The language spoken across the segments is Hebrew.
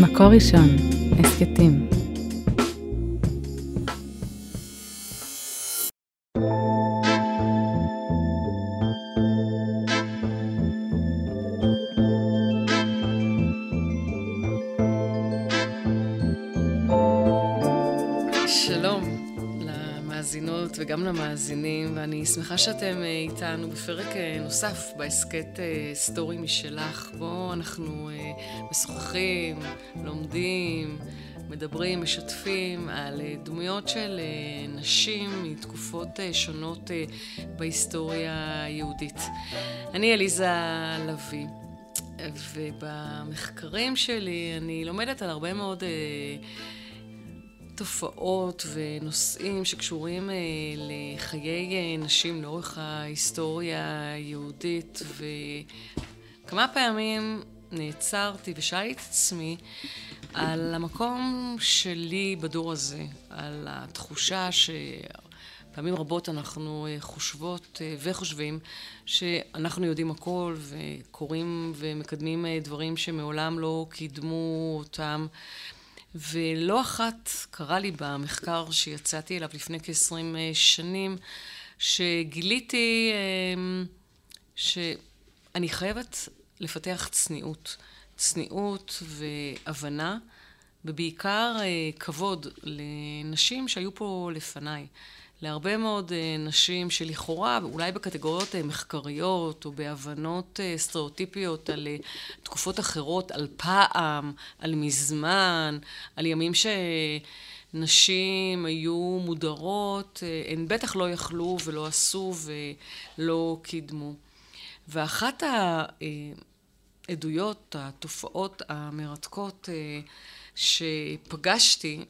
מקור ראשון, הסכתים. וגם למאזינים, ואני שמחה שאתם אה, איתנו בפרק אה, נוסף בהסכת אה, סטורי משלך, בו אנחנו משוחחים, לומדים, מדברים, משתפים על דמויות של נשים מתקופות שונות בהיסטוריה היהודית. אני עליזה לביא. ובמחקרים שלי אני לומדת על הרבה מאוד אה, תופעות ונושאים שקשורים אה, לחיי אה, נשים לאורך ההיסטוריה היהודית, וכמה פעמים נעצרתי ושאלתי את עצמי על המקום שלי בדור הזה, על התחושה שפעמים רבות אנחנו אה, חושבות וחושבים שאנחנו יודעים הכל וקוראים ומקדמים דברים שמעולם לא קידמו אותם. ולא אחת קרה לי במחקר שיצאתי אליו לפני כ-20 שנים, שגיליתי אמ, שאני חייבת לפתח צניעות. צניעות והבנה, ובעיקר אה, כבוד לנשים שהיו פה לפניי. להרבה מאוד אה, נשים שלכאורה, אולי בקטגוריות אה, מחקריות או בהבנות סטריאוטיפיות על תקופות אחרות, על פעם, על מזמן, על ימים שנשים היו מודרות, הן בטח לא יכלו ולא עשו ולא קידמו. ואחת העדויות, התופעות המרתקות שפגשתי,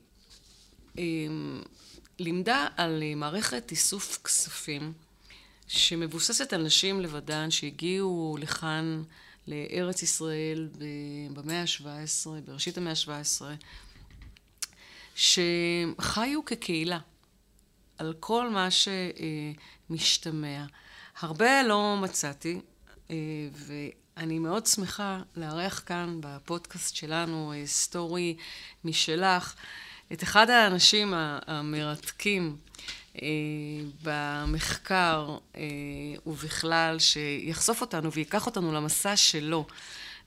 לימדה על מערכת איסוף כספים שמבוססת על נשים לבדן שהגיעו לכאן לארץ ישראל במאה ה-17, בראשית המאה ה-17, שחיו כקהילה על כל מה שמשתמע. הרבה לא מצאתי, ואני מאוד שמחה לארח כאן בפודקאסט שלנו, סטורי משלך, את אחד האנשים המרתקים במחקר ובכלל, שיחשוף אותנו וייקח אותנו למסע שלו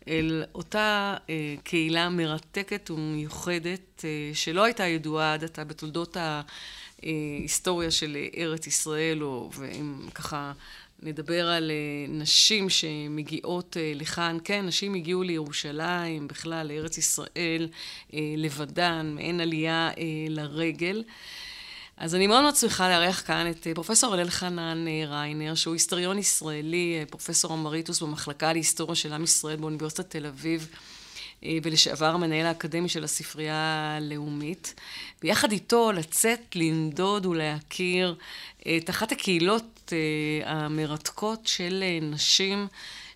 אל אותה קהילה מרתקת ומיוחדת שלא הייתה ידועה עד עתה בתולדות ההיסטוריה של ארץ ישראל, או ואם ככה נדבר על נשים שמגיעות לכאן, כן, נשים הגיעו לירושלים, בכלל לארץ ישראל, לבדן, מעין עלייה לרגל. אז אני מאוד מאוד שמחה לארח כאן את פרופסור הלל חנן ריינר, שהוא היסטוריון ישראלי, פרופסור אמריטוס במחלקה להיסטוריה של עם ישראל באוניברסיטת תל אביב, ולשעבר המנהל האקדמי של הספרייה הלאומית. ויחד איתו לצאת, לנדוד ולהכיר את אחת הקהילות המרתקות של נשים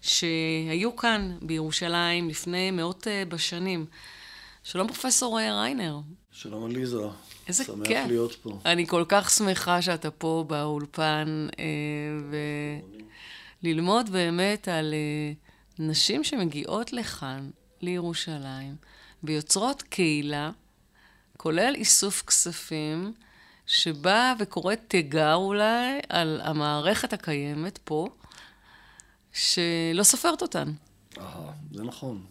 שהיו כאן בירושלים לפני מאות בשנים. שלום פרופסור ריינר. שלום עליזה. איזה שמח כיף. להיות פה. אני כל כך שמחה שאתה פה באולפן, וללמוד באמת על נשים שמגיעות לכאן, לירושלים, ויוצרות קהילה, כולל איסוף כספים, שבאה וקוראת תיגר אולי על המערכת הקיימת פה, שלא סופרת אותן. אהה, זה נכון.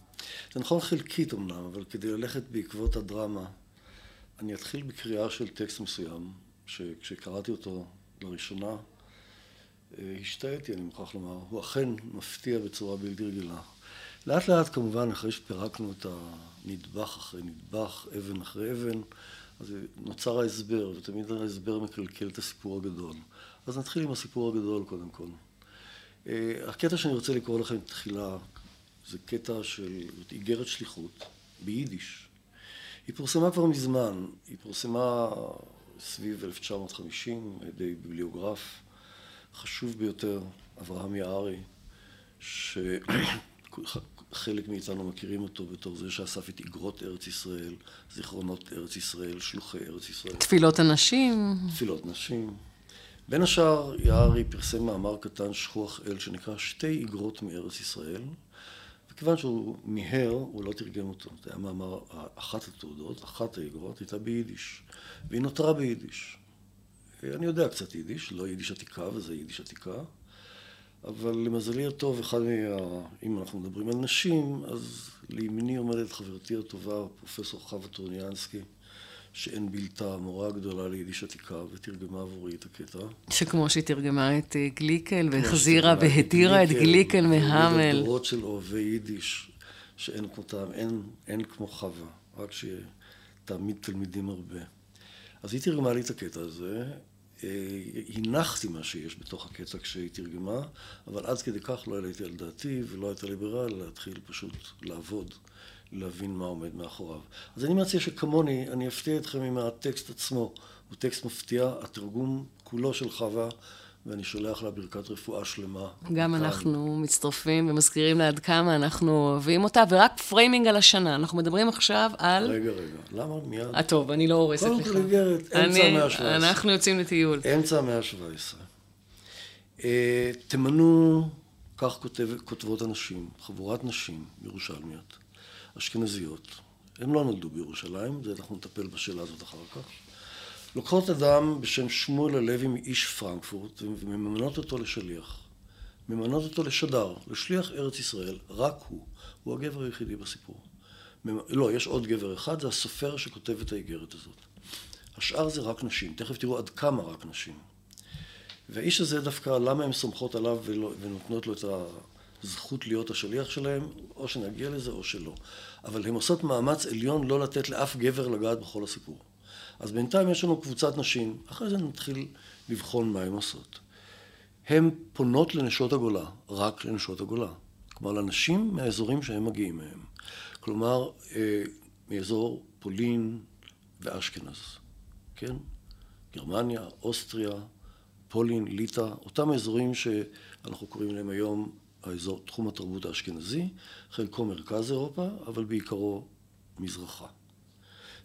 זה נכון חלקית אמנם, אבל כדי ללכת בעקבות הדרמה, אני אתחיל בקריאה של טקסט מסוים, שכשקראתי אותו לראשונה, השתאיתי, אני מוכרח לומר. הוא אכן מפתיע בצורה בלתי רגילה. לאט לאט, כמובן, אחרי שפירקנו את הנדבך אחרי נדבך, אבן אחרי אבן, אז נוצר ההסבר, ותמיד ההסבר מקלקל את הסיפור הגדול. אז נתחיל עם הסיפור הגדול קודם כל. הקטע שאני רוצה לקרוא לכם תחילה, זה קטע של איגרת שליחות, ביידיש. היא פורסמה כבר מזמן, היא פורסמה סביב 1950 על ידי ביבליוגרף חשוב ביותר, אברהם יערי, שחלק מאיתנו מכירים אותו בתור זה שאסף את איגרות ארץ ישראל, זיכרונות ארץ ישראל, שלוחי ארץ ישראל. תפילות הנשים. תפילות נשים. בין השאר, יערי פרסם מאמר קטן שכוח אל שנקרא שתי איגרות מארץ ישראל, כיוון שהוא מיהר, הוא לא תרגם אותו. זה היה מאמר, אחת התעודות, אחת האגרות, הייתה ביידיש, והיא נותרה ביידיש. אני יודע קצת יידיש, לא יידיש עתיקה, וזה יידיש עתיקה, אבל למזלי הטוב, אחד מה... אם אנחנו מדברים על נשים, אז לימיני עומדת חברתי הטובה, פרופסור חווה טורניאנסקי, שאין בלתה, מורה גדולה ליידיש עתיקה, ותרגמה עבורי את הקטע. שכמו שהיא תרגמה את אה, גליקל, והחזירה והדירה את גליקל מהאמלן. דורות של אוהבי יידיש, שאין כמותם, אין, אין כמו חווה, רק שתעמיד תלמידים הרבה. אז היא תרגמה לי את הקטע הזה, הנחתי מה שיש בתוך הקטע כשהיא תרגמה, אבל עד כדי כך לא העליתי על דעתי ולא הייתה לי ברירה להתחיל פשוט לעבוד, להבין מה עומד מאחוריו. אז אני מציע שכמוני, אני אפתיע אתכם עם הטקסט עצמו. הוא טקסט מפתיע, התרגום כולו של חווה ואני שולח לה ברכת רפואה שלמה. גם כאן. אנחנו מצטרפים ומזכירים לה עד כמה אנחנו אוהבים אותה, ורק פריימינג על השנה. אנחנו מדברים עכשיו על... רגע, רגע, למה מיד? 아, טוב, אני לא הורסת לך. קודם כל איגרת, אמצע המאה ה-17. אנחנו יוצאים לטיול. אמצע המאה ה-17. אה, תמנו, כך כותב, כותבות הנשים, חבורת נשים ירושלמיות, אשכנזיות. הם לא נולדו בירושלים, זה אנחנו נטפל בשאלה הזאת אחר כך. לוקחות אדם בשם שמואל הלוי מאיש פרנקפורט וממנות אותו לשליח. ממנות אותו לשדר, לשליח ארץ ישראל, רק הוא. הוא הגבר היחידי בסיפור. לא, יש עוד גבר אחד, זה הסופר שכותב את האיגרת הזאת. השאר זה רק נשים, תכף תראו עד כמה רק נשים. והאיש הזה דווקא, למה הן סומכות עליו ולא, ונותנות לו את הזכות להיות השליח שלהם, או שנגיע לזה או שלא. אבל הן עושות מאמץ עליון לא לתת לאף גבר לגעת בכל הסיפור. אז בינתיים יש לנו קבוצת נשים, אחרי זה נתחיל לבחון מה הן עושות. הן פונות לנשות הגולה, רק לנשות הגולה. כלומר, לנשים מהאזורים שהם מגיעים מהם. כלומר, אה, מאזור פולין ואשכנז, כן? גרמניה, אוסטריה, פולין, ליטא, אותם אזורים שאנחנו קוראים להם היום האזור, תחום התרבות האשכנזי, חלקו מרכז אירופה, אבל בעיקרו מזרחה.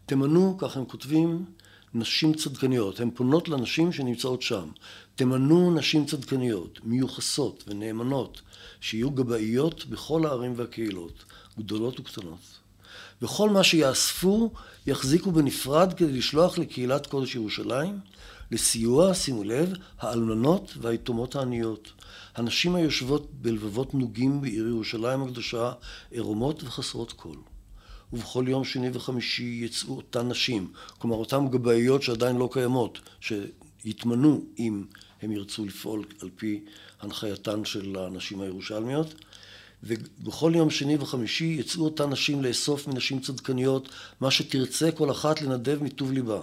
תמנו, כך הם כותבים, נשים צדקניות. הן פונות לנשים שנמצאות שם. תמנו נשים צדקניות, מיוחסות ונאמנות, שיהיו גבאיות בכל הערים והקהילות, גדולות וקטנות. וכל מה שיאספו יחזיקו בנפרד כדי לשלוח לקהילת קודש ירושלים לסיוע, שימו לב, האלמנות והיתומות העניות. הנשים היושבות בלבבות נוגים בעיר ירושלים הקדושה, עירומות וחסרות כל. ובכל יום שני וחמישי יצאו אותן נשים, כלומר אותן גבאיות שעדיין לא קיימות, שיתמנו אם הם ירצו לפעול על פי הנחייתן של הנשים הירושלמיות. ובכל יום שני וחמישי יצאו אותן נשים לאסוף מנשים צדקניות מה שתרצה כל אחת לנדב מטוב ליבה.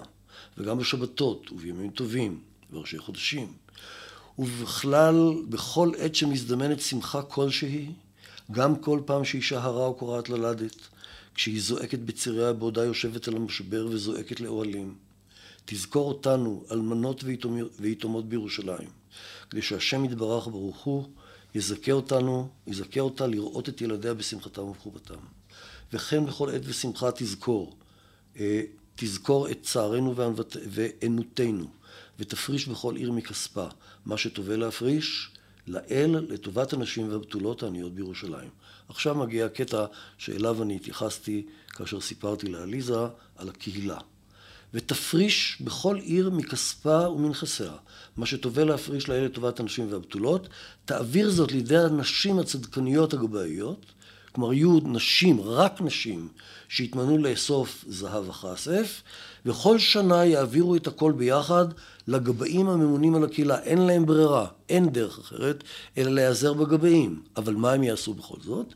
וגם בשבתות ובימים טובים וראשי חודשים. ובכלל, בכל עת שמזדמנת שמחה כלשהי, גם כל פעם שאישה הרה או קורעת ללדת, כשהיא זועקת בציריה בעודה יושבת על המשבר וזועקת לאוהלים. תזכור אותנו, אלמנות ויתומות בירושלים, כדי שהשם יתברך ברוך הוא יזכה אותנו, יזכה אותה לראות את ילדיה בשמחתם ובחובתם. וכן בכל עת ושמחה תזכור, אה, תזכור את צערנו וענותנו, ותפריש בכל עיר מכספה, מה שטובה להפריש, לאל, לטובת הנשים והבתולות העניות בירושלים. עכשיו מגיע הקטע שאליו אני התייחסתי כאשר סיפרתי לעליזה על הקהילה. ותפריש בכל עיר מכספה ומנכסיה, מה שטובה להפריש לאלה לטובת הנשים והבתולות, תעביר זאת לידי הנשים הצדקניות הגבאיות, כלומר יהיו נשים, רק נשים, שיתמנו לאסוף זהב וכסף, וכל שנה יעבירו את הכל ביחד לגבאים הממונים על הקהילה. אין להם ברירה, אין דרך אחרת, אלא להיעזר בגבאים. אבל מה הם יעשו בכל זאת?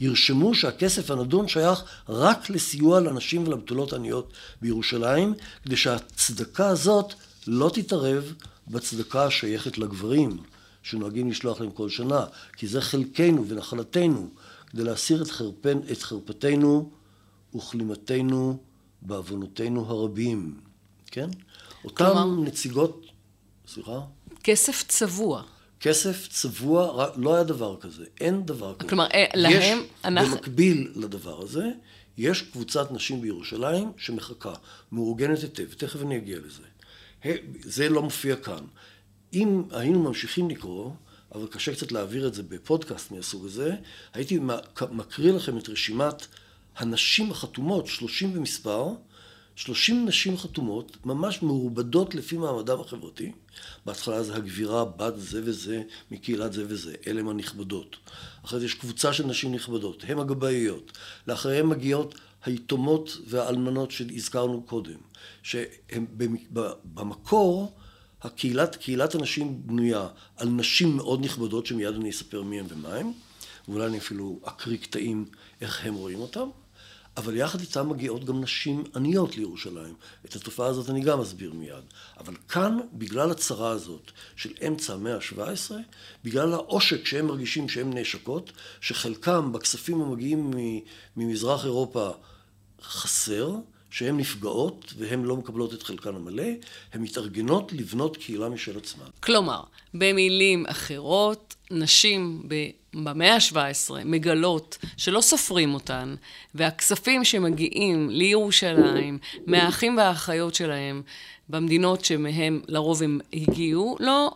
ירשמו שהכסף הנדון שייך רק לסיוע לנשים ולבתולות עניות בירושלים, כדי שהצדקה הזאת לא תתערב בצדקה השייכת לגברים, שנוהגים לשלוח להם כל שנה, כי זה חלקנו ונחלתנו, כדי להסיר את, חרפן, את חרפתנו וכלימתנו בעוונותינו הרבים, כן? אותן כלומר, נציגות, סליחה? כסף צבוע. כסף צבוע, לא היה דבר כזה, אין דבר כזה. כלומר, אה, להם, יש, אנחנו... במקביל לדבר הזה, יש קבוצת נשים בירושלים שמחכה, מאורגנת היטב, תכף אני אגיע לזה. זה לא מופיע כאן. אם היינו ממשיכים לקרוא, אבל קשה קצת להעביר את זה בפודקאסט מהסוג הזה, הייתי מקריא לכם את רשימת הנשים החתומות, 30 במספר, 30 נשים חתומות, ממש מעובדות לפי מעמדם החברתי. בהתחלה זה הגבירה, בת זה וזה, מקהילת זה וזה, אלה הם הנכבדות. אחרי זה יש קבוצה של נשים נכבדות, הן הגבאיות. לאחריהן מגיעות היתומות והאלמנות שהזכרנו קודם, שהן במקור, הקהילת, קהילת הנשים בנויה על נשים מאוד נכבדות, שמיד אני אספר מי הן ומה הן, ואולי אני אפילו אקריא קטעים איך הם רואים אותם. אבל יחד איתם מגיעות גם נשים עניות לירושלים. את התופעה הזאת אני גם אסביר מיד. אבל כאן, בגלל הצרה הזאת של אמצע המאה ה-17, בגלל העושק שהם מרגישים שהן נעשקות, שחלקם בכספים המגיעים ממזרח אירופה חסר, שהן נפגעות והן לא מקבלות את חלקן המלא, הן מתארגנות לבנות קהילה משל עצמן. כלומר, במילים אחרות, נשים במאה ה-17 מגלות שלא סופרים אותן, והכספים שמגיעים לירושלים מהאחים והאחיות שלהם במדינות שמהם לרוב הם הגיעו, לא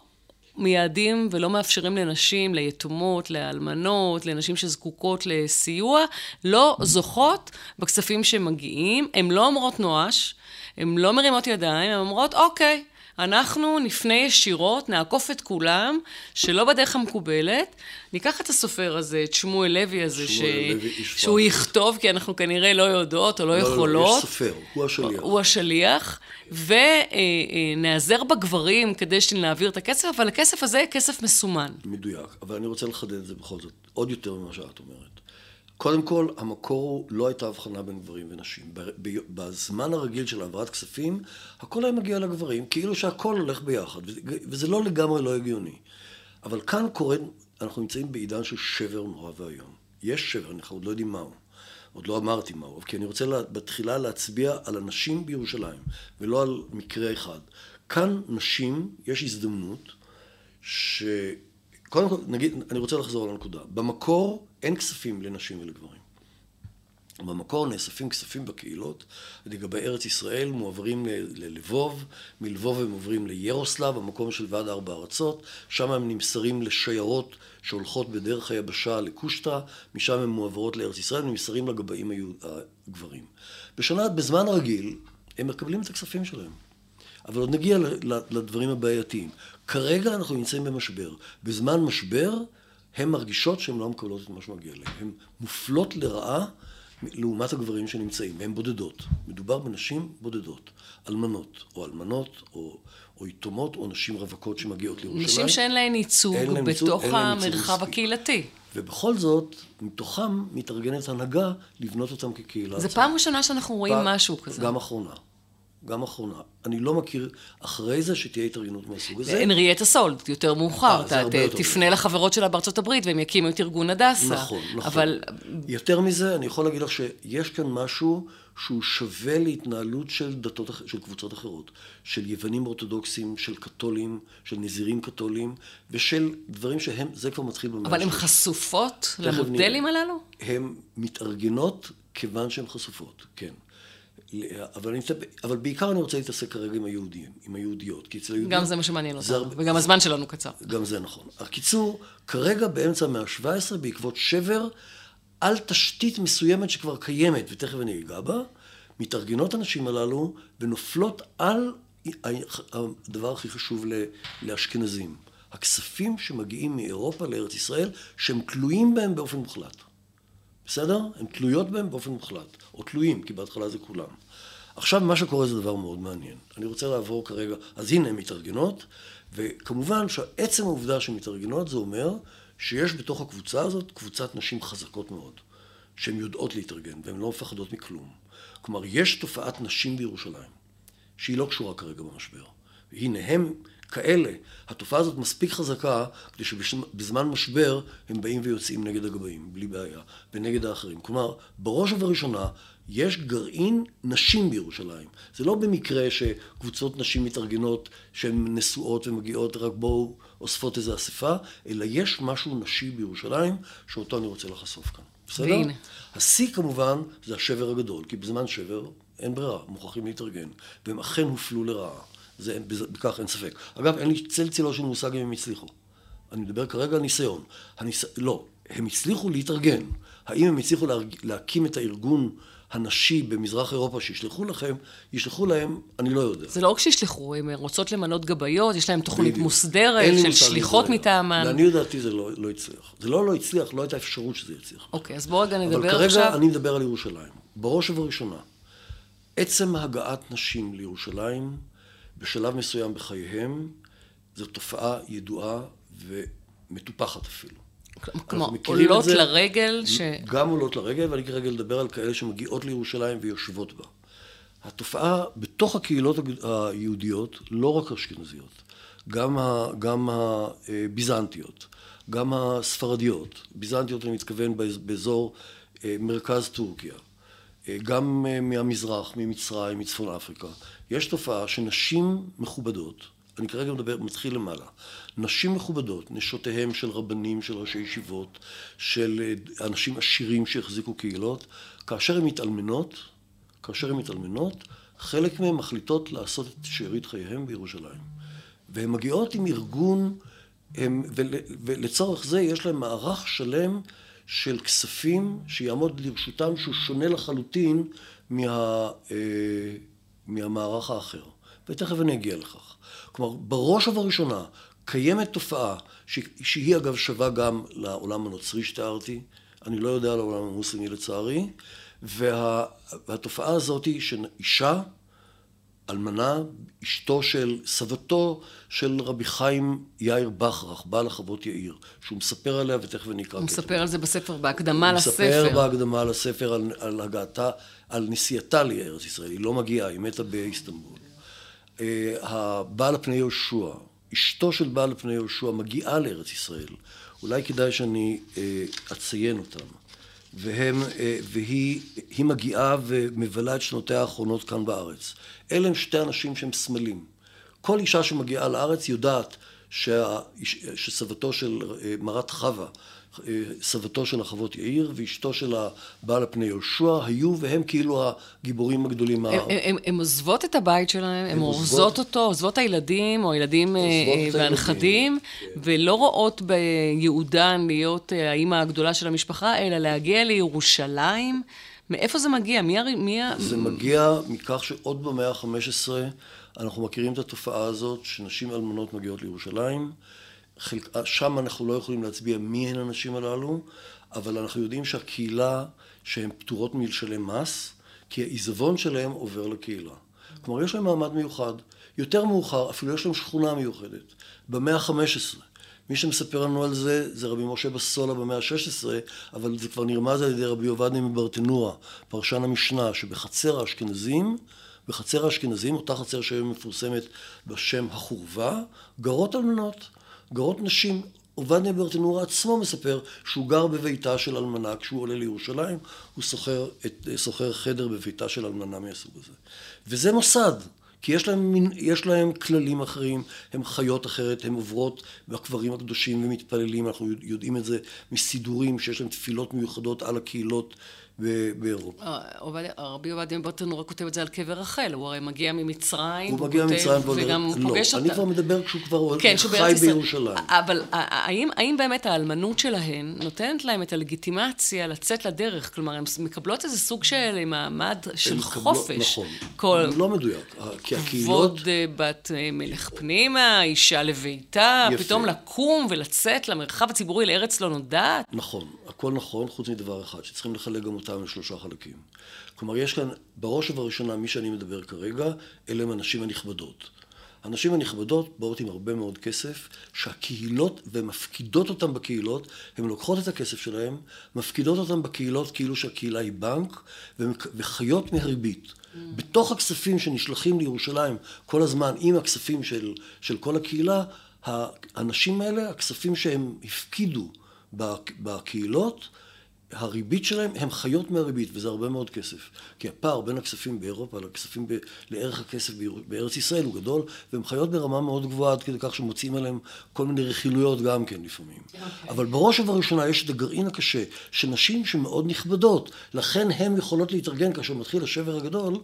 מייעדים ולא מאפשרים לנשים, ליתומות, לאלמנות, לנשים שזקוקות לסיוע, לא זוכות בכספים שמגיעים. הן לא אומרות נואש, הן לא מרימות ידיים, הן אומרות, אוקיי, אנחנו נפנה ישירות, נעקוף את כולם, שלא בדרך המקובלת. ניקח את הסופר הזה, את שמואל לוי הזה, ש... לוי, שהוא יכתוב, כי אנחנו כנראה לא יודעות או לא, לא, לא יכולות. לא, יש סופר, הוא השליח. הוא השליח, ונעזר בגברים כדי שנעביר את הכסף, אבל הכסף הזה כסף מסומן. מדויק, אבל אני רוצה לחדד את זה בכל זאת, עוד יותר ממה שאת אומרת. קודם כל, המקור הוא, לא הייתה הבחנה בין גברים ונשים. בזמן הרגיל של העברת כספים, הכל היה מגיע לגברים, כאילו שהכל הולך ביחד, וזה לא לגמרי לא הגיוני. אבל כאן קורה, אנחנו נמצאים בעידן של שבר נורא ואיום. יש שבר, אנחנו עוד לא יודעים מהו. עוד לא אמרתי מהו, כי אני רוצה לה, בתחילה להצביע על הנשים בירושלים, ולא על מקרה אחד. כאן נשים, יש הזדמנות, ש... קודם כל, נגיד, אני רוצה לחזור על הנקודה. במקור אין כספים לנשים ולגברים. במקור נאספים כספים בקהילות, לגבי ארץ ישראל מועברים ללבוב, מלבוב הם עוברים לירוסלב, המקום של ועד ארבע ארצות, שם הם נמסרים לשיירות שהולכות בדרך היבשה לקושטא, משם הם מועברות לארץ ישראל ונמסרים לגבאים הגברים. בשנה, בזמן רגיל, הם מקבלים את הכספים שלהם. אבל עוד נגיע לדברים הבעייתיים. כרגע אנחנו נמצאים במשבר. בזמן משבר, הן מרגישות שהן לא מקבלות את מה שמגיע להן. הן מופלות לרעה לעומת הגברים שנמצאים, והן בודדות. מדובר בנשים בודדות. אלמנות, או אלמנות, או, או יתומות, או נשים רווקות שמגיעות לירושלים. נשים שאין להן ייצוג בתוך ייצוג, המרחב הקהילתי. ובכל זאת, מתוכם מתארגנת הנהגה לבנות אותם כקהילה. זו פעם ראשונה שאנחנו רואים פעם, משהו כזה. גם אחרונה. גם אחרונה. אני לא מכיר אחרי זה שתהיה התארגנות מהסוג הזה. הנריאטה סולד, יותר מאוחר. אתה תפנה לחברות שלה בארצות הברית והם יקימו את ארגון הדסה. נכון, נכון. אבל... יותר מזה, אני יכול להגיד לך שיש כאן משהו שהוא שווה להתנהלות של דתות, של קבוצות אחרות. של יוונים אורתודוקסים, של קתולים, של נזירים קתולים, ושל דברים שהם, זה כבר מתחיל במאה אבל הן חשופות למודלים הללו? הן מתארגנות כיוון שהן חשופות, כן. אבל, אני, אבל בעיקר אני רוצה להתעסק כרגע עם היהודים, עם היהודיות, כי אצל היהודים... גם זה מה שמעניין אותנו, הרבה... וגם הזמן שלנו קצר. גם זה נכון. הקיצור, כרגע באמצע המאה ה-17, בעקבות שבר, על תשתית מסוימת שכבר קיימת, ותכף אני אגע בה, מתארגנות הנשים הללו ונופלות על הדבר הכי חשוב לאשכנזים. הכספים שמגיעים מאירופה לארץ ישראל, שהם תלויים בהם באופן מוחלט. בסדר? הן תלויות בהם באופן מוחלט, או תלויים, כי בהתחלה זה כולם. עכשיו מה שקורה זה דבר מאוד מעניין. אני רוצה לעבור כרגע, אז הנה הן מתארגנות, וכמובן שעצם העובדה שהן מתארגנות זה אומר שיש בתוך הקבוצה הזאת קבוצת נשים חזקות מאוד, שהן יודעות להתארגן והן לא מפחדות מכלום. כלומר, יש תופעת נשים בירושלים, שהיא לא קשורה כרגע במשבר. והנה הם כאלה, התופעה הזאת מספיק חזקה כדי שבזמן משבר הם באים ויוצאים נגד הגבאים, בלי בעיה, ונגד האחרים. כלומר, בראש ובראשונה יש גרעין נשים בירושלים. זה לא במקרה שקבוצות נשים מתארגנות שהן נשואות ומגיעות רק בואו אוספות איזו אספה, אלא יש משהו נשי בירושלים שאותו אני רוצה לחשוף כאן. בסדר? והנה. השיא כמובן זה השבר הגדול, כי בזמן שבר אין ברירה, מוכרחים להתארגן, והם אכן הופלו לרעה. זה, בכך אין ספק. אגב, אין לי צל צלו של מושג אם הם הצליחו. אני מדבר כרגע על ניסיון. הניס... לא, הם הצליחו להתארגן. האם הם הצליחו להקים את הארגון הנשי במזרח אירופה שישלחו לכם, ישלחו להם, אני לא יודע. זה לא רק שישלחו, הן רוצות למנות גבאיות, יש להן תוכנית בדיוק. מוסדרת של שליחות מטעמן. לעניות דעתי זה לא, לא הצליח. זה לא לא הצליח, לא הייתה אפשרות שזה יצליח. אוקיי, אז בואו רגע נדבר עכשיו. אבל כרגע אני מדבר על ירושלים. בראש ובראשונה, עצם הגעת נשים לירושלים, בשלב מסוים בחייהם, זו תופעה ידועה ומטופחת אפילו. כמו עולות לרגל ש... גם עולות לרגל, ואני כרגע לדבר על כאלה שמגיעות לירושלים ויושבות בה. התופעה בתוך הקהילות היהודיות, לא רק אשכנזיות, גם, ה, גם הביזנטיות, גם הספרדיות, ביזנטיות אני מתכוון באזור אה, מרכז טורקיה, אה, גם אה, מהמזרח, ממצרים, מצפון אפריקה, יש תופעה שנשים מכובדות, אני כרגע מדבר, מתחיל למעלה. נשים מכובדות, נשותיהם של רבנים, של ראשי ישיבות, של אה, אנשים עשירים שהחזיקו קהילות, כאשר הן מתאלמנות, כאשר הן מתאלמנות, חלק מהן מחליטות לעשות את שארית חייהם בירושלים. והן מגיעות עם ארגון, הם, ול, ולצורך זה יש להן מערך שלם של כספים שיעמוד לרשותם שהוא שונה לחלוטין מה, אה, מהמערך האחר. ותכף אני אגיע לכך. כלומר, בראש ובראשונה קיימת תופעה שהיא אגב שווה גם לעולם הנוצרי שתיארתי, אני לא יודע על העולם המוסלמי לצערי, וה, והתופעה הזאת היא שאישה, אלמנה, אשתו של, סבתו של רבי חיים יאיר בכרך, בעל החוות יאיר, שהוא מספר עליה ותכף אני אקרא. הוא מספר על זה בספר, בהקדמה הוא לספר. הוא מספר בהקדמה לספר על, על הגעתה, על נסיעתה לארץ ישראל, היא לא מגיעה, היא מתה באיסטנבול. אה, הבעל הפני יהושע, אשתו של בעל פני יהושע מגיעה לארץ ישראל, אולי כדאי שאני אה, אציין אותם, והם, אה, והיא מגיעה ומבלה את שנותיה האחרונות כאן בארץ. אלה הם שתי אנשים שהם סמלים. כל אישה שמגיעה לארץ יודעת שה, שסבתו של אה, מרת חווה סבתו של החוות יאיר ואשתו של הבעל הפני יהושע היו והם כאילו הגיבורים הגדולים. הן עוזבות את הבית שלהם, הן אורזות אותו, עוזבות את הילדים או הילדים אה, והנכדים, כן. ולא רואות ביהודן להיות אה, האימא הגדולה של המשפחה, אלא להגיע לירושלים. מאיפה זה מגיע? מי... מי... זה מגיע מכך שעוד במאה ה-15 אנחנו מכירים את התופעה הזאת שנשים אלמנות מגיעות לירושלים. שם אנחנו לא יכולים להצביע מי הן הנשים הללו, אבל אנחנו יודעים שהקהילה, שהן פטורות מלשלם מס, כי העיזבון שלהם עובר לקהילה. כלומר, יש להם מעמד מיוחד. יותר מאוחר, אפילו יש להם שכונה מיוחדת. במאה ה-15. מי שמספר לנו על זה, זה רבי משה בסולה במאה ה-16, אבל זה כבר נרמז על ידי רבי עובדיה מברטנוע, פרשן המשנה, שבחצר האשכנזים, בחצר האשכנזים, אותה חצר שהיום מפורסמת בשם החורבה, גרות אלמנות. גרות נשים. עובדיה ברטנורה עצמו מספר שהוא גר בביתה של אלמנה כשהוא עולה לירושלים, הוא שוכר, חדר בביתה של אלמנה מהסוג הזה. וזה מוסד, כי יש להם, יש להם כללים אחרים, הן חיות אחרת, הן עוברות בקברים הקדושים ומתפללים, אנחנו יודעים את זה מסידורים שיש להם תפילות מיוחדות על הקהילות באירופה. אה, רבי עובדיה מברטון רק כותב את זה על קבר רחל, הוא הרי מגיע ממצרים, הוא מגיע ממצרים וגם לא, פוגש אותה. אני כבר מדבר כשהוא כבר כן, חי בירושלים. אבל האם, באמת האלמנות שלהן נותנת להם את הלגיטימציה לצאת לדרך? כלומר, הן מקבלות איזה סוג של מעמד של חופש. נכון. לא מדויק, כי הקהילות... כבוד אה, בת אה, מלך פנימה, אישה לביתה, יפה. פתאום לקום ולצאת למרחב הציבורי לארץ לא נודעת. נכון, הכל נכון, חוץ מדבר אחד, שצריכים לחלק גם אותם לשלושה חלקים. כלומר, יש כאן, בראש ובראשונה, מי שאני מדבר כרגע, אלה הם הנשים הנכבדות. הנשים הנכבדות באות עם הרבה מאוד כסף, שהקהילות, והן מפקידות אותן בקהילות, הן לוקחות את הכסף שלהן, מפקידות אותן בקהילות כאילו שהקהילה היא בנק, וחיות מהריבית. בתוך הכספים שנשלחים לירושלים כל הזמן, עם הכספים של, של כל הקהילה, האנשים האלה, הכספים שהם הפקידו בקהילות, הריבית שלהם, הם חיות מהריבית, וזה הרבה מאוד כסף. כי הפער בין הכספים באירופה לכספים ב... לערך הכסף בארץ ישראל הוא גדול, והם חיות ברמה מאוד גבוהה עד כדי כך שמוצאים עליהם כל מיני רכילויות גם כן לפעמים. Okay. אוקיי. אבל בראש ובראשונה יש את הגרעין הקשה, שנשים שמאוד נכבדות, לכן הן יכולות להתארגן כאשר מתחיל השבר הגדול,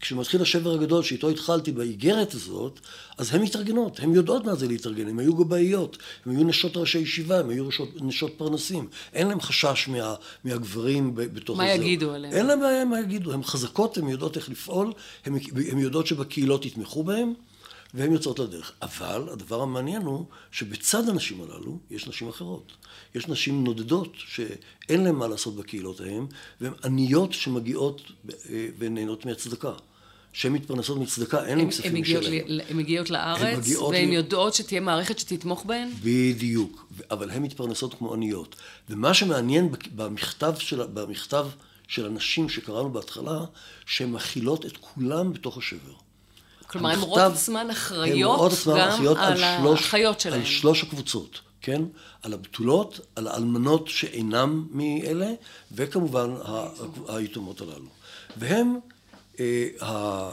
כשמתחיל השבר הגדול שאיתו התחלתי באיגרת הזאת, אז הן מתארגנות, הן יודעות מה זה להתארגן, הן היו גבאיות, הן היו נשות ראשי ישיבה, הן היו נשות, נשות פרנסים, אין להן חשש מה, מהגברים בתוך מה זה. מה יגידו עליהן? אין להן בעיה מה יגידו, הן חזקות, הן יודעות איך לפעול, הן יודעות שבקהילות יתמכו בהן, והן יוצאות לדרך. אבל הדבר המעניין הוא שבצד הנשים הללו יש נשים אחרות. יש נשים נודדות שאין להן מה לעשות בקהילות ההן, והן עניות שמגיעות ונהנות מהצדקה. שהן מתפרנסות מצדקה, אין להן כספים שלהן. הן מגיעות לארץ, והן יודעות שתהיה מערכת שתתמוך בהן? בדיוק, אבל הן מתפרנסות כמו עניות. ומה שמעניין במכתב של, במכתב של הנשים שקראנו בהתחלה, שהן מכילות את כולם בתוך השבר. כלומר, הן רואות עצמן אחראיות גם על החיות שלהן. על שלוש הקבוצות, כן? על הבתולות, על האלמנות שאינם מאלה, וכמובן היתומות הללו. והם, אה, אה,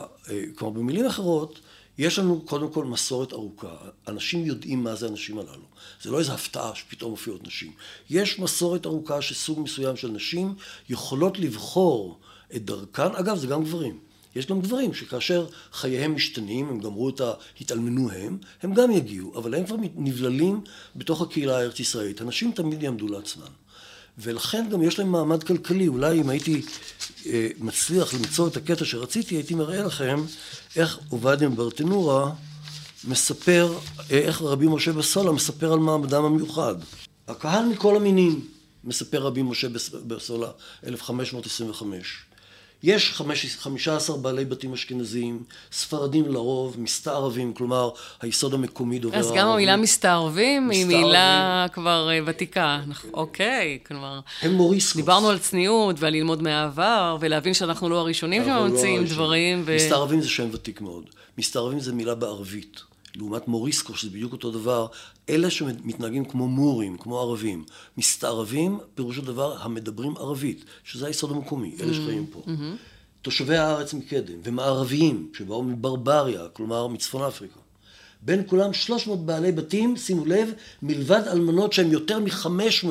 כלומר, במילים אחרות, יש לנו קודם כל מסורת ארוכה. אנשים יודעים מה זה הנשים הללו. זה לא איזו הפתעה שפתאום מופיעות נשים. יש מסורת ארוכה שסוג מסוים של נשים יכולות לבחור את דרכן, אגב, זה גם גברים. יש גם גברים שכאשר חייהם משתנים, הם גמרו את ה... התאלמנו הם, הם גם יגיעו, אבל הם כבר נבללים בתוך הקהילה הארץ ישראלית. הנשים תמיד יעמדו לעצמן. ולכן גם יש להם מעמד כלכלי. אולי אם הייתי אה, מצליח למצוא את הקטע שרציתי, הייתי מראה לכם איך עובדיה ברטנורה מספר, אה, איך רבי משה בסולה מספר על מעמדם המיוחד. הקהל מכל המינים, מספר רבי משה בסולה, 1525. יש חמישה עשר בעלי בתים אשכנזיים, ספרדים לרוב, מסתערבים, כלומר, היסוד המקומי דובר ערבי. אז גם המילה מסתערבים היא מילה כבר אה, ותיקה. אוקיי, כלומר... הם מוריסקוס. דיברנו על צניעות ועל ללמוד מהעבר, ולהבין שאנחנו לא הראשונים לא שממציאים דברים. ו... מסתערבים זה שם ותיק מאוד. מסתערבים זה מילה בערבית. לעומת מוריסקו, שזה בדיוק אותו דבר, אלה שמתנהגים כמו מורים, כמו ערבים. מסתערבים, פירושו דבר, המדברים ערבית, שזה היסוד המקומי, אלה mm-hmm. שחיים פה. Mm-hmm. תושבי הארץ מקדם, ומערביים, שבאו מברבריה, כלומר מצפון אפריקה. בין כולם 300 בעלי בתים, שימו לב, מלבד אלמנות שהן יותר מ-500,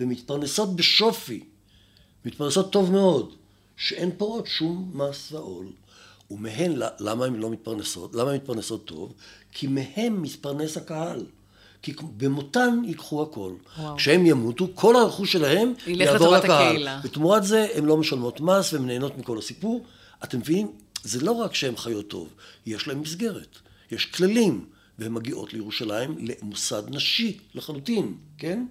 ומתפרנסות בשופי, מתפרנסות טוב מאוד, שאין פה עוד שום מס ועול. ומהן, למה הן לא מתפרנסות? למה הן מתפרנסות טוב? כי מהן מתפרנס הקהל. כי במותן ייקחו הכל. וואו. כשהם ימותו, כל הרכוש שלהם יעבור לקהל. הקהילה. ותמורת זה הן לא משלמות מס והן נהנות מכל הסיפור. אתם מבינים? זה לא רק שהן חיות טוב, יש להן מסגרת. יש כללים, והן מגיעות לירושלים למוסד נשי לחלוטין, כן?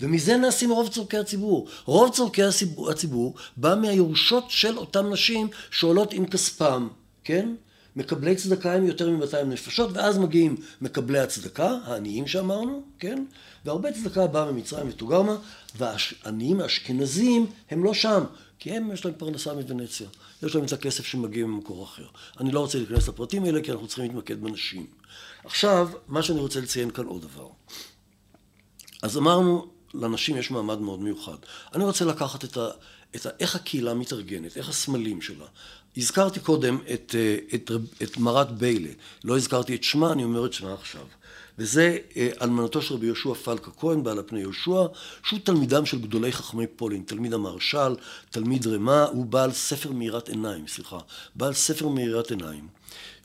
ומזה נעשים רוב צורכי הציבור. רוב צורכי הציבור, הציבור בא מהירושות של אותן נשים שעולות עם כספם. כן? מקבלי צדקה הם יותר מ-200 נפשות, ואז מגיעים מקבלי הצדקה, העניים שאמרנו, כן? והרבה צדקה באה ממצרים ותוגרמה, והעניים האשכנזים הם לא שם, כי הם, יש להם פרנסה מוונציה. יש להם את הכסף שמגיע ממקור אחר. אני לא רוצה להיכנס לפרטים האלה, כי אנחנו צריכים להתמקד בנשים. עכשיו, מה שאני רוצה לציין כאן עוד דבר. אז אמרנו, לנשים יש מעמד מאוד מיוחד. אני רוצה לקחת את ה... את ה איך הקהילה מתארגנת, איך הסמלים שלה. הזכרתי קודם את, אה, את, את מרת ביילה, לא הזכרתי את שמה, אני אומר את שמה עכשיו. וזה אה, אלמנתו של רבי יהושע פלקה כהן, בעל הפני יהושע, שהוא תלמידם של גדולי חכמי פולין, תלמיד המהרש"ל, תלמיד רמה, הוא בעל ספר מאירת עיניים, סליחה, בעל ספר מאירת עיניים.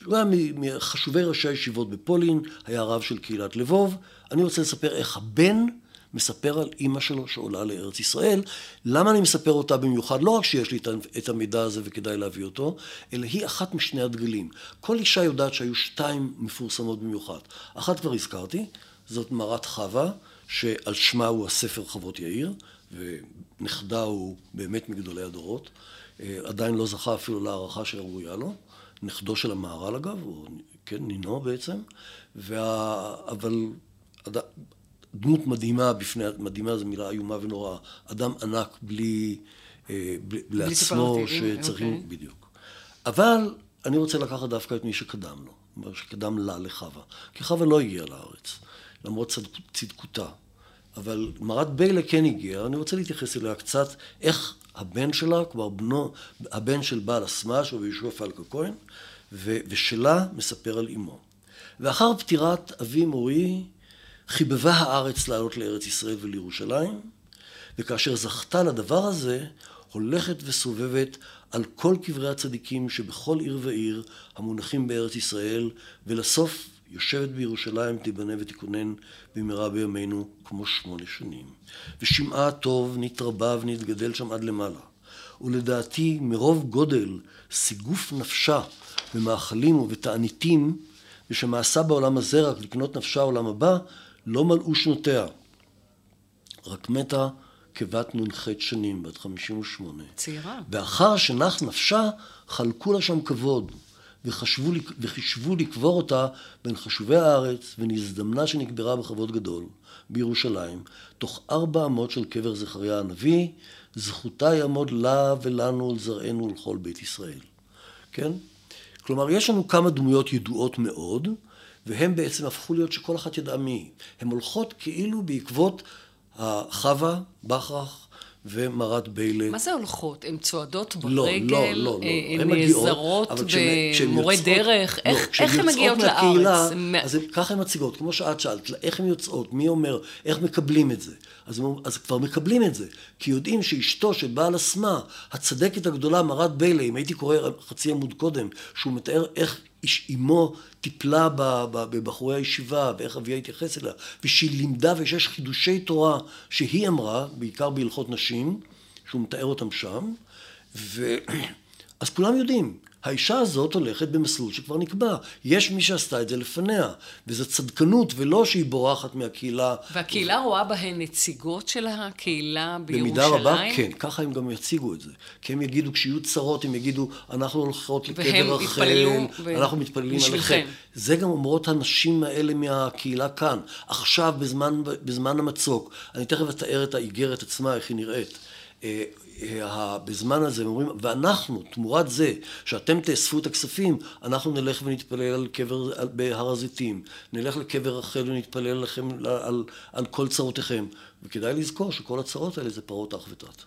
הוא היה מחשובי ראשי הישיבות בפולין, היה רב של קהילת לבוב. אני רוצה לספר איך הבן מספר על אימא שלו שעולה לארץ ישראל. למה אני מספר אותה במיוחד? לא רק שיש לי את המידע הזה וכדאי להביא אותו, אלא היא אחת משני הדגלים. כל אישה יודעת שהיו שתיים מפורסמות במיוחד. אחת כבר הזכרתי, זאת מרת חווה, שעל שמה הוא הספר חוות יאיר, ונכדה הוא באמת מגדולי הדורות. אה, עדיין לא זכה אפילו להערכה שראויה לו. נכדו של המהר"ל אגב, או כן, נינו בעצם. וה... אבל דמות מדהימה בפני, מדהימה זו מילה איומה ונוראה, אדם ענק בלי, אה, בלי, בלי לעצמו שצריכים, okay. אוקיי. בדיוק. אבל אני רוצה לקחת דווקא את מי שקדם לו, מה שקדם לה לחווה, כי חווה לא הגיעה לארץ, למרות צד, צדקותה. אבל מרת ביילה כן הגיעה, אני רוצה להתייחס אליה קצת, איך הבן שלה, כלומר בנו, הבן של בעל הסמ"ש, רבי יהושע פלקה כהן, ושלה מספר על אמו. ואחר פטירת אבי מורי, חיבבה הארץ לעלות לארץ ישראל ולירושלים, וכאשר זכתה לדבר הזה, הולכת וסובבת על כל קברי הצדיקים שבכל עיר ועיר המונחים בארץ ישראל, ולסוף יושבת בירושלים, תיבנה ותיכונן במהרה בימינו כמו שמונה שנים. ושמעה הטוב נתרבה ונתגדל שם עד למעלה. ולדעתי מרוב גודל סיגוף נפשה במאכלים ובתעניתים, ושמעשה בעולם הזה רק לקנות נפשה עולם הבא, לא מלאו שנותיה. רק מתה כבת נ"ח שנים, בת חמישים ושמונה. צעירה. ואחר שנח נפשה, חלקו לה שם כבוד, וחשבו, וחישבו לקבור אותה בין חשובי הארץ, ונזדמנה שנקברה בכבוד גדול, בירושלים, תוך ארבע אמות של קבר זכריה הנביא, זכותה יעמוד לה ולנו ולזרענו ולכל בית ישראל. כן? כלומר, יש לנו כמה דמויות ידועות מאוד, והן בעצם הפכו להיות שכל אחת ידעה מי. הן הולכות כאילו בעקבות החווה, בכרך, ומרת ביילה. מה זה הולכות? הן צועדות ברגל? לא, לא, לא. הן נעזרות במורה דרך? לא, איך הן מגיעות לארץ? אז ככה הן מציגות, כמו שאת שאלת, איך הן יוצאות, מי אומר, איך מקבלים את זה. אז, אז כבר מקבלים את זה, כי יודעים שאשתו של בעל אסמה, הצדקת הגדולה, מרת ביילה, אם הייתי קורא חצי עמוד קודם, שהוא מתאר איך איש אמו טיפלה בבחורי הישיבה, ואיך אביה התייחס אליה, ושהיא לימדה ושיש חידושי תורה שהיא אמרה, בעיקר בהלכות נשים, שהוא מתאר אותם שם, ו... אז כולם יודעים, האישה הזאת הולכת במסלול שכבר נקבע. יש מי שעשתה את זה לפניה, וזו צדקנות, ולא שהיא בורחת מהקהילה. והקהילה רואה בהן נציגות של הקהילה בירושלים? במידה רבה, כן. ככה הם גם יציגו את זה. כי הם יגידו, כשיהיו צרות, הם יגידו, אנחנו הולכות לקבר רחל, אנחנו מתפללים עליכם. זה גם אומרות הנשים האלה מהקהילה כאן. עכשיו, בזמן, בזמן המצוק, אני תכף אתאר את האיגרת עצמה, איך היא נראית. אה, בזמן הזה, הם אומרים, ואנחנו, תמורת זה שאתם תאספו את הכספים, אנחנו נלך ונתפלל על קבר בהר הזיתים, נלך לקבר רחל ונתפלל לכם על, על, על כל צרותיכם. וכדאי לזכור שכל הצרות האלה זה פרות אח ותת.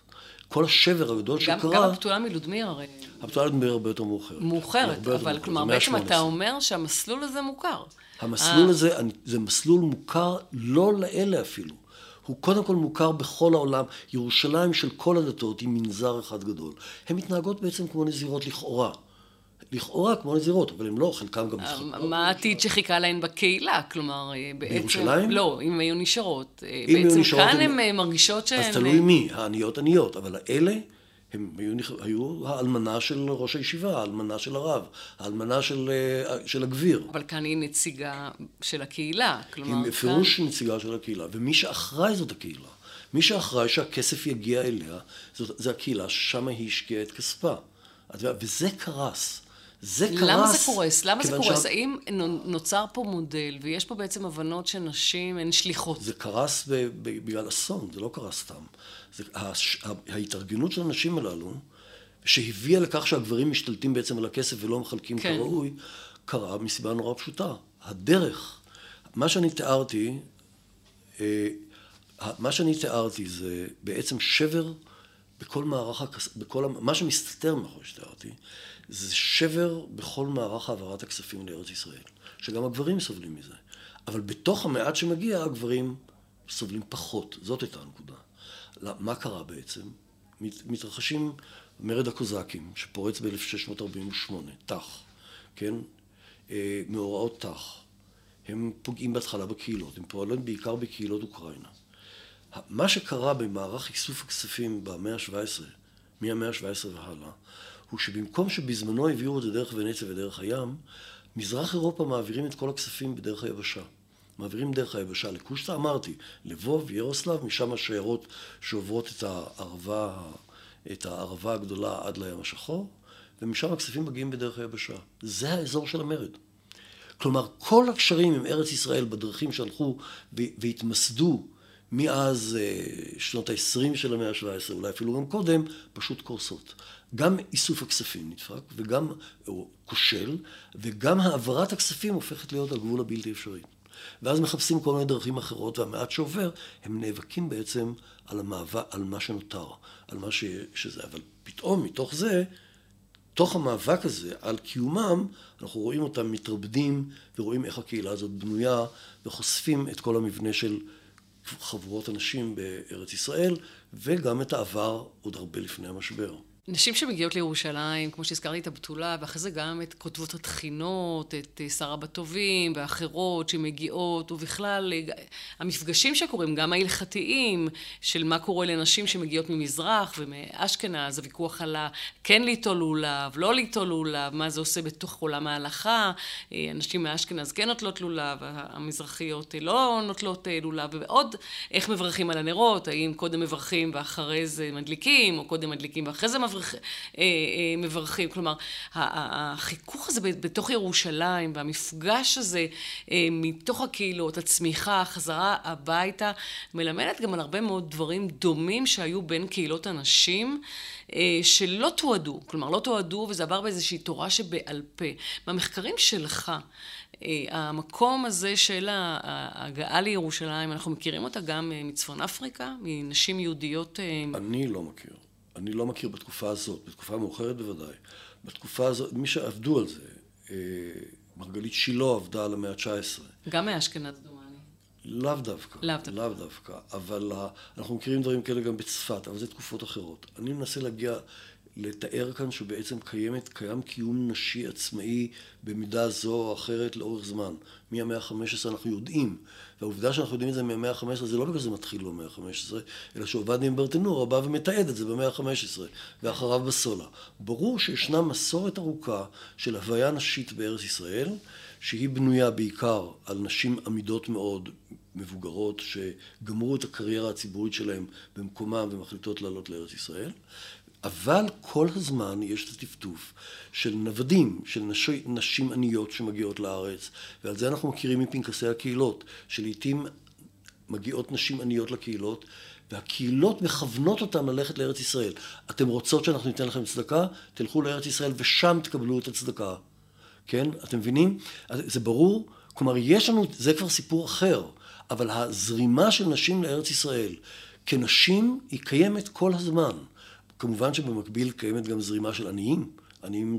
כל השבר הגדול גם, שקרה... גם הבתולה מלודמיר הרי... הבתולה מלודמיר הרבה יותר מאוחרת. מאוחרת, אבל כלומר בעצם אתה אומר שהמסלול הזה מוכר. המסלול הזה, זה מסלול מוכר לא לאלה אפילו. הוא קודם כל מוכר בכל העולם. ירושלים של כל הדתות היא מנזר אחד גדול. הן מתנהגות בעצם כמו נזירות לכאורה. לכאורה כמו נזירות, אבל הן לא, חלקן גם מתחתנות. מה העתיד שחיכה להן בקהילה? כלומר, אה, בעצם... בירושלים? לא, אם היו נשארות. אה, אם בעצם נשארות כאן הן אה, מרגישות שהן... אז תלוי מי, העניות עניות, אבל האלה... הם היו, היו האלמנה של ראש הישיבה, האלמנה של הרב, האלמנה של, אה, של הגביר. אבל כאן היא נציגה של הקהילה, כלומר... היא בפירוש כאן... נציגה של הקהילה, ומי שאחראי זאת הקהילה. מי שאחראי שהכסף יגיע אליה, זאת, זה הקהילה ששם היא השקיעה את כספה. וזה קרס. זה קרס. למה זה קורס? למה זה קורס? שה... האם נוצר פה מודל, ויש פה בעצם הבנות שנשים הן שליחות? זה קרס בגלל אסון, זה לא קרס סתם. ההתארגנות של הנשים הללו, שהביאה לכך שהגברים משתלטים בעצם על הכסף ולא מחלקים כן. כראוי, קרה מסיבה נורא פשוטה. הדרך, מה שאני תיארתי, אה, מה שאני תיארתי זה בעצם שבר בכל מערך, בכל, מה שמסתתר מאחורי שתיארתי, זה שבר בכל מערך העברת הכספים לארץ ישראל, שגם הגברים סובלים מזה. אבל בתוך המעט שמגיע, הגברים סובלים פחות. זאת הייתה הנקודה. מה קרה בעצם? מתרחשים מרד הקוזקים, שפורץ ב-1648, תח, כן? אה, מאורעות תח. הם פוגעים בהתחלה בקהילות, הם פועלים בעיקר בקהילות אוקראינה. מה שקרה במערך איסוף הכספים במאה ה-17, מהמאה ה-17 והלאה, הוא שבמקום שבזמנו העבירו את זה דרך ונציה ודרך הים, מזרח אירופה מעבירים את כל הכספים בדרך היבשה. מעבירים דרך היבשה לקושטא, אמרתי, לבוב, ירוסלב, משם השיירות שעוברות את הערבה, את הערבה הגדולה עד לים השחור, ומשם הכספים מגיעים בדרך היבשה. זה האזור של המרד. כלומר, כל הקשרים עם ארץ ישראל בדרכים שהלכו והתמסדו מאז אה, שנות ה-20 של המאה ה-17, אולי אפילו גם קודם, פשוט קורסות. גם איסוף הכספים נדפק, וגם, או כושל, וגם העברת הכספים הופכת להיות הגבול הבלתי אפשרי. ואז מחפשים כל מיני דרכים אחרות, והמעט שעובר, הם נאבקים בעצם על המאבק, על מה שנותר, על מה ש, שזה. אבל פתאום מתוך זה, תוך המאבק הזה על קיומם, אנחנו רואים אותם מתרבדים ורואים איך הקהילה הזאת בנויה וחושפים את כל המבנה של חבורות הנשים בארץ ישראל, וגם את העבר עוד הרבה לפני המשבר. נשים שמגיעות לירושלים, כמו שהזכרתי את הבתולה, ואחרי זה גם את כותבות התחינות, את אה, שרה בטובים ואחרות שמגיעות, ובכלל אה, המפגשים שקורים, גם ההלכתיים, של מה קורה לנשים שמגיעות ממזרח ומאשכנז, הוויכוח על כן ליטול לולב, לא ליטול לולב, מה זה עושה בתוך עולם ההלכה, הנשים אה, מאשכנז כן נוטלות לולב, המזרחיות לא נוטלות לולב, ועוד איך מברכים על הנרות, האם קודם מברכים ואחרי זה מדליקים, או קודם מדליקים ואחרי זה מברכים. אה, אה, מברכים. כלומר, החיכוך הזה בתוך ירושלים והמפגש הזה אה, מתוך הקהילות, הצמיחה, החזרה הביתה, מלמדת גם על הרבה מאוד דברים דומים שהיו בין קהילות הנשים. שלא תועדו, כלומר לא תועדו וזה עבר באיזושהי תורה שבעל פה. במחקרים שלך, המקום הזה של ההגעה לירושלים, אנחנו מכירים אותה גם מצפון אפריקה, מנשים יהודיות... אני לא מכיר. אני לא מכיר בתקופה הזאת, בתקופה מאוחרת בוודאי. בתקופה הזאת, מי שעבדו על זה, אה, מרגלית שילה עבדה על המאה ה-19. גם מאשכנז דומני. לאו דווקא. לאו דווקא. לאו דווקא. אבל אנחנו מכירים דברים כאלה גם בצפת, אבל זה תקופות אחרות. אני מנסה להגיע לתאר כאן שבעצם קיימת, קיים קיום נשי עצמאי במידה זו או אחרת לאורך זמן. מהמאה ה-15 אנחנו יודעים, והעובדה שאנחנו יודעים את זה מהמאה ה-15 זה לא בגלל שזה מתחיל במאה ה-15, אלא שעובדיה ברטנורה בא ומתעד את זה במאה ה-15, ואחריו בסולה. ברור שישנה מסורת ארוכה של הוויה נשית בארץ ישראל, שהיא בנויה בעיקר על נשים עמידות מאוד, מבוגרות, שגמרו את הקריירה הציבורית שלהן במקומם ומחליטות לעלות לארץ ישראל, אבל כל הזמן יש את הטפטוף של נוודים, של נשי, נשים עניות שמגיעות לארץ, ועל זה אנחנו מכירים מפנקסי הקהילות, שלעיתים מגיעות נשים עניות לקהילות, והקהילות מכוונות אותן ללכת לארץ ישראל. אתם רוצות שאנחנו ניתן לכם צדקה? תלכו לארץ ישראל ושם תקבלו את הצדקה. כן? אתם מבינים? זה ברור? כלומר, יש לנו, זה כבר סיפור אחר, אבל הזרימה של נשים לארץ ישראל כנשים היא קיימת כל הזמן. כמובן שבמקביל קיימת גם זרימה של עניים, עניים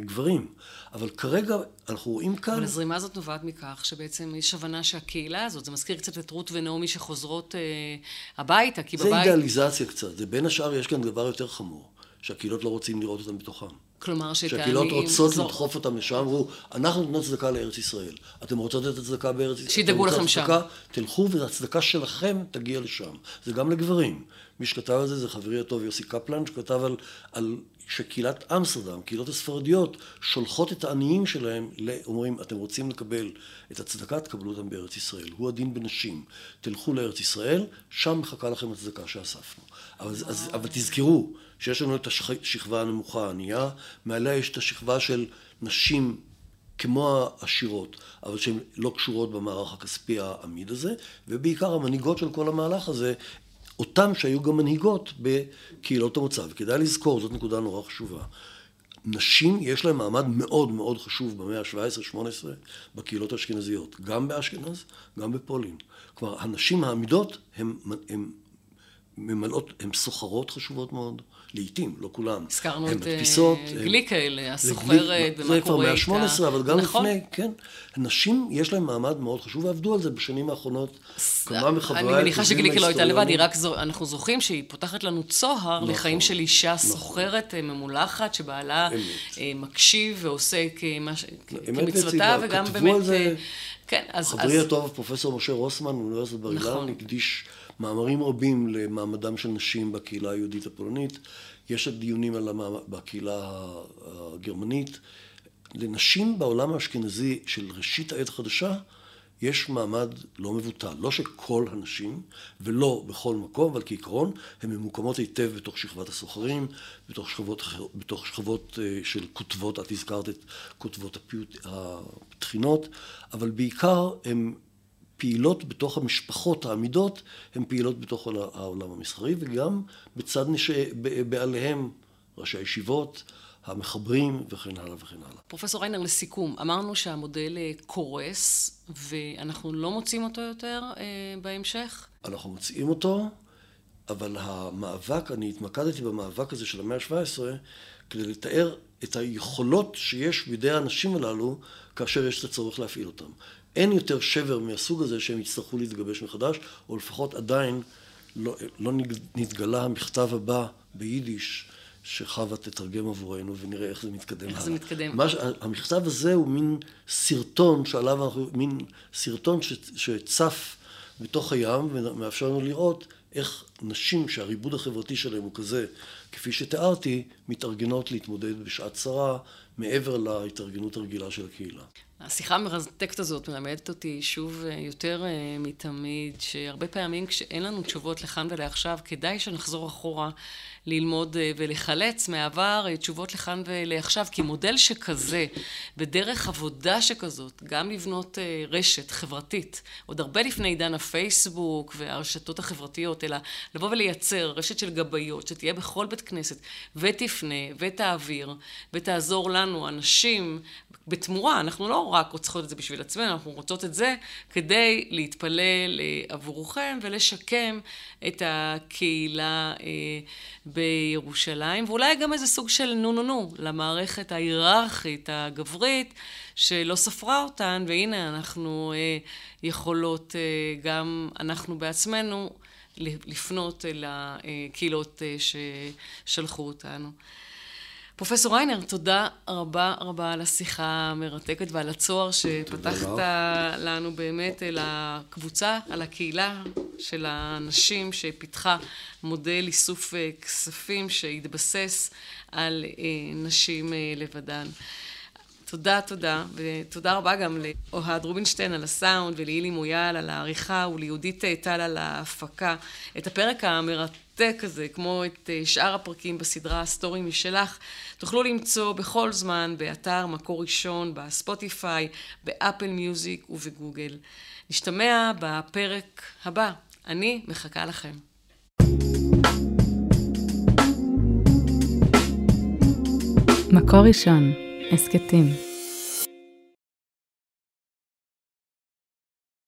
גברים. אבל כרגע אנחנו רואים כאן... אבל הזרימה הזאת נובעת מכך שבעצם יש הבנה שהקהילה הזאת, זה מזכיר קצת את רות ונעמי שחוזרות אה, הביתה, כי זה בבית... זה אידאליזציה קצת. זה בין השאר, יש כאן דבר יותר חמור, שהקהילות לא רוצים לראות אותם בתוכם. כלומר שאת העניים... שהקהילות רוצות זו... לדחוף אותם לשם, אמרו, אנחנו נותנים צדקה לארץ ישראל. אתם רוצות את הצדקה בארץ ישראל? שידאגו לכם שם. תלכו והצדקה שלכם תגיע לשם. זה גם לגברים. מי שכתב על זה זה חברי הטוב יוסי קפלן, שכתב על, על שקהילת אמסטרדם, קהילות הספרדיות, שולחות את העניים שלהם, אומרים, אתם רוצים לקבל את הצדקה, תקבלו אותם בארץ ישראל. הוא הדין בנשים. תלכו לארץ ישראל, שם מחכה לכם הצדקה שאספנו. אבל, אז, אבל תזכרו שיש לנו את השכבה הנמוכה הענייה, מעליה יש את השכבה של נשים כמו העשירות, אבל שהן לא קשורות במערך הכספי העמיד הזה, ובעיקר המנהיגות של כל המהלך הזה אותם שהיו גם מנהיגות בקהילות המוצא. וכדאי לזכור, זאת נקודה נורא חשובה. נשים יש להן מעמד מאוד מאוד חשוב במאה ה-17-18 בקהילות האשכנזיות, גם באשכנז, גם בפולין. כלומר, הנשים העמידות הן ממלאות, הן סוחרות חשובות מאוד, לעיתים, לא כולן. הזכרנו את מדפיסות, גליק האלה, הסוחרת, ומה קורה איתה. זה כבר מאה ה-18, אבל גם נכון. לפני, כן. נשים, יש להן מעמד מאוד חשוב, ועבדו על זה בשנים האחרונות. כמה מחבריי... אני מניחה שגליקה לא הייתה לבד, היא רק, אנחנו זוכרים שהיא פותחת לנו צוהר נכון, לחיים של אישה נכון. סוחרת, ממולחת, שבעלה אה, מקשיב ועושה כמצוותה, וגם באמת... כן, אז... חברי הטוב, פרופסור משה רוסמן, מאוניברסיטת בר אילן, הקדיש מאמרים רבים למעמדם של נשים בקהילה היהודית הפולנית. יש דיונים על המעמד בקהילה הגרמנית. לנשים בעולם האשכנזי של ראשית העת החדשה יש מעמד לא מבוטל. לא שכל הנשים, ולא בכל מקום, אבל כעיקרון, הן ממוקמות היטב בתוך שכבת הסוחרים, בתוך שכבות, בתוך שכבות אה, של כותבות, את הזכרת את כותבות התחינות, אבל בעיקר הן פעילות בתוך המשפחות העמידות, הן פעילות בתוך העולם המסחרי, וגם בצד נש... בעליהם, ראשי הישיבות, המחברים וכן הלאה וכן הלאה. פרופסור ריינר, לסיכום, אמרנו שהמודל אה, קורס ואנחנו לא מוצאים אותו יותר אה, בהמשך? אנחנו מוצאים אותו, אבל המאבק, אני התמקדתי במאבק הזה של המאה ה-17 כדי לתאר את היכולות שיש בידי האנשים הללו כאשר יש את הצורך להפעיל אותם. אין יותר שבר מהסוג הזה שהם יצטרכו להתגבש מחדש, או לפחות עדיין לא, לא נתגלה המכתב הבא ביידיש שחווה תתרגם עבורנו ונראה איך זה מתקדם. איך זה מתקדם. מה, המכתב הזה הוא מין סרטון שעליו אנחנו, מין סרטון ש, שצף בתוך הים ומאפשר לנו לראות איך נשים שהריבוד החברתי שלהם הוא כזה, כפי שתיארתי, מתארגנות להתמודד בשעת צרה מעבר להתארגנות הרגילה של הקהילה. השיחה המרתקת הזאת מלמדת אותי שוב אה, יותר אה, מתמיד, שהרבה פעמים כשאין לנו תשובות לכאן ולעכשיו, כדאי שנחזור אחורה ללמוד אה, ולחלץ מהעבר תשובות לכאן ולעכשיו, כי מודל שכזה, בדרך עבודה שכזאת, גם לבנות רשת חברתית, עוד הרבה לפני עידן הפייסבוק והרשתות החברתיות, אלא לבוא ולייצר רשת של גבאיות, שתהיה בכל בית כנסת, ותפנה, ותעביר, ותעזור לנו, אנשים, בתמורה, אנחנו לא רק רוצות את זה בשביל עצמנו, אנחנו רוצות את זה כדי להתפלל אה, עבורכם ולשקם את הקהילה אה, בירושלים, ואולי גם איזה סוג של נו נו נו למערכת ההיררכית הגברית שלא ספרה אותן, והנה אנחנו אה, יכולות גם אנחנו בעצמנו לפנות אל הקהילות ששלחו אותנו. פרופסור ריינר, תודה רבה רבה על השיחה המרתקת ועל הצוהר שפתחת לנו באמת אל הקבוצה, על הקהילה של הנשים שפיתחה מודל איסוף אה, כספים שהתבסס על אה, נשים אה, לבדן. תודה, תודה, ותודה רבה גם לאוהד רובינשטיין על הסאונד ולאילי מויאל על העריכה וליהודית טל על ההפקה. את הפרק המרתק הזה, כמו את אה, שאר הפרקים בסדרה סטורי משלך, תוכלו למצוא בכל זמן באתר מקור ראשון, בספוטיפיי, באפל מיוזיק ובגוגל. נשתמע בפרק הבא. אני מחכה לכם. מקור ראשון, הסכתים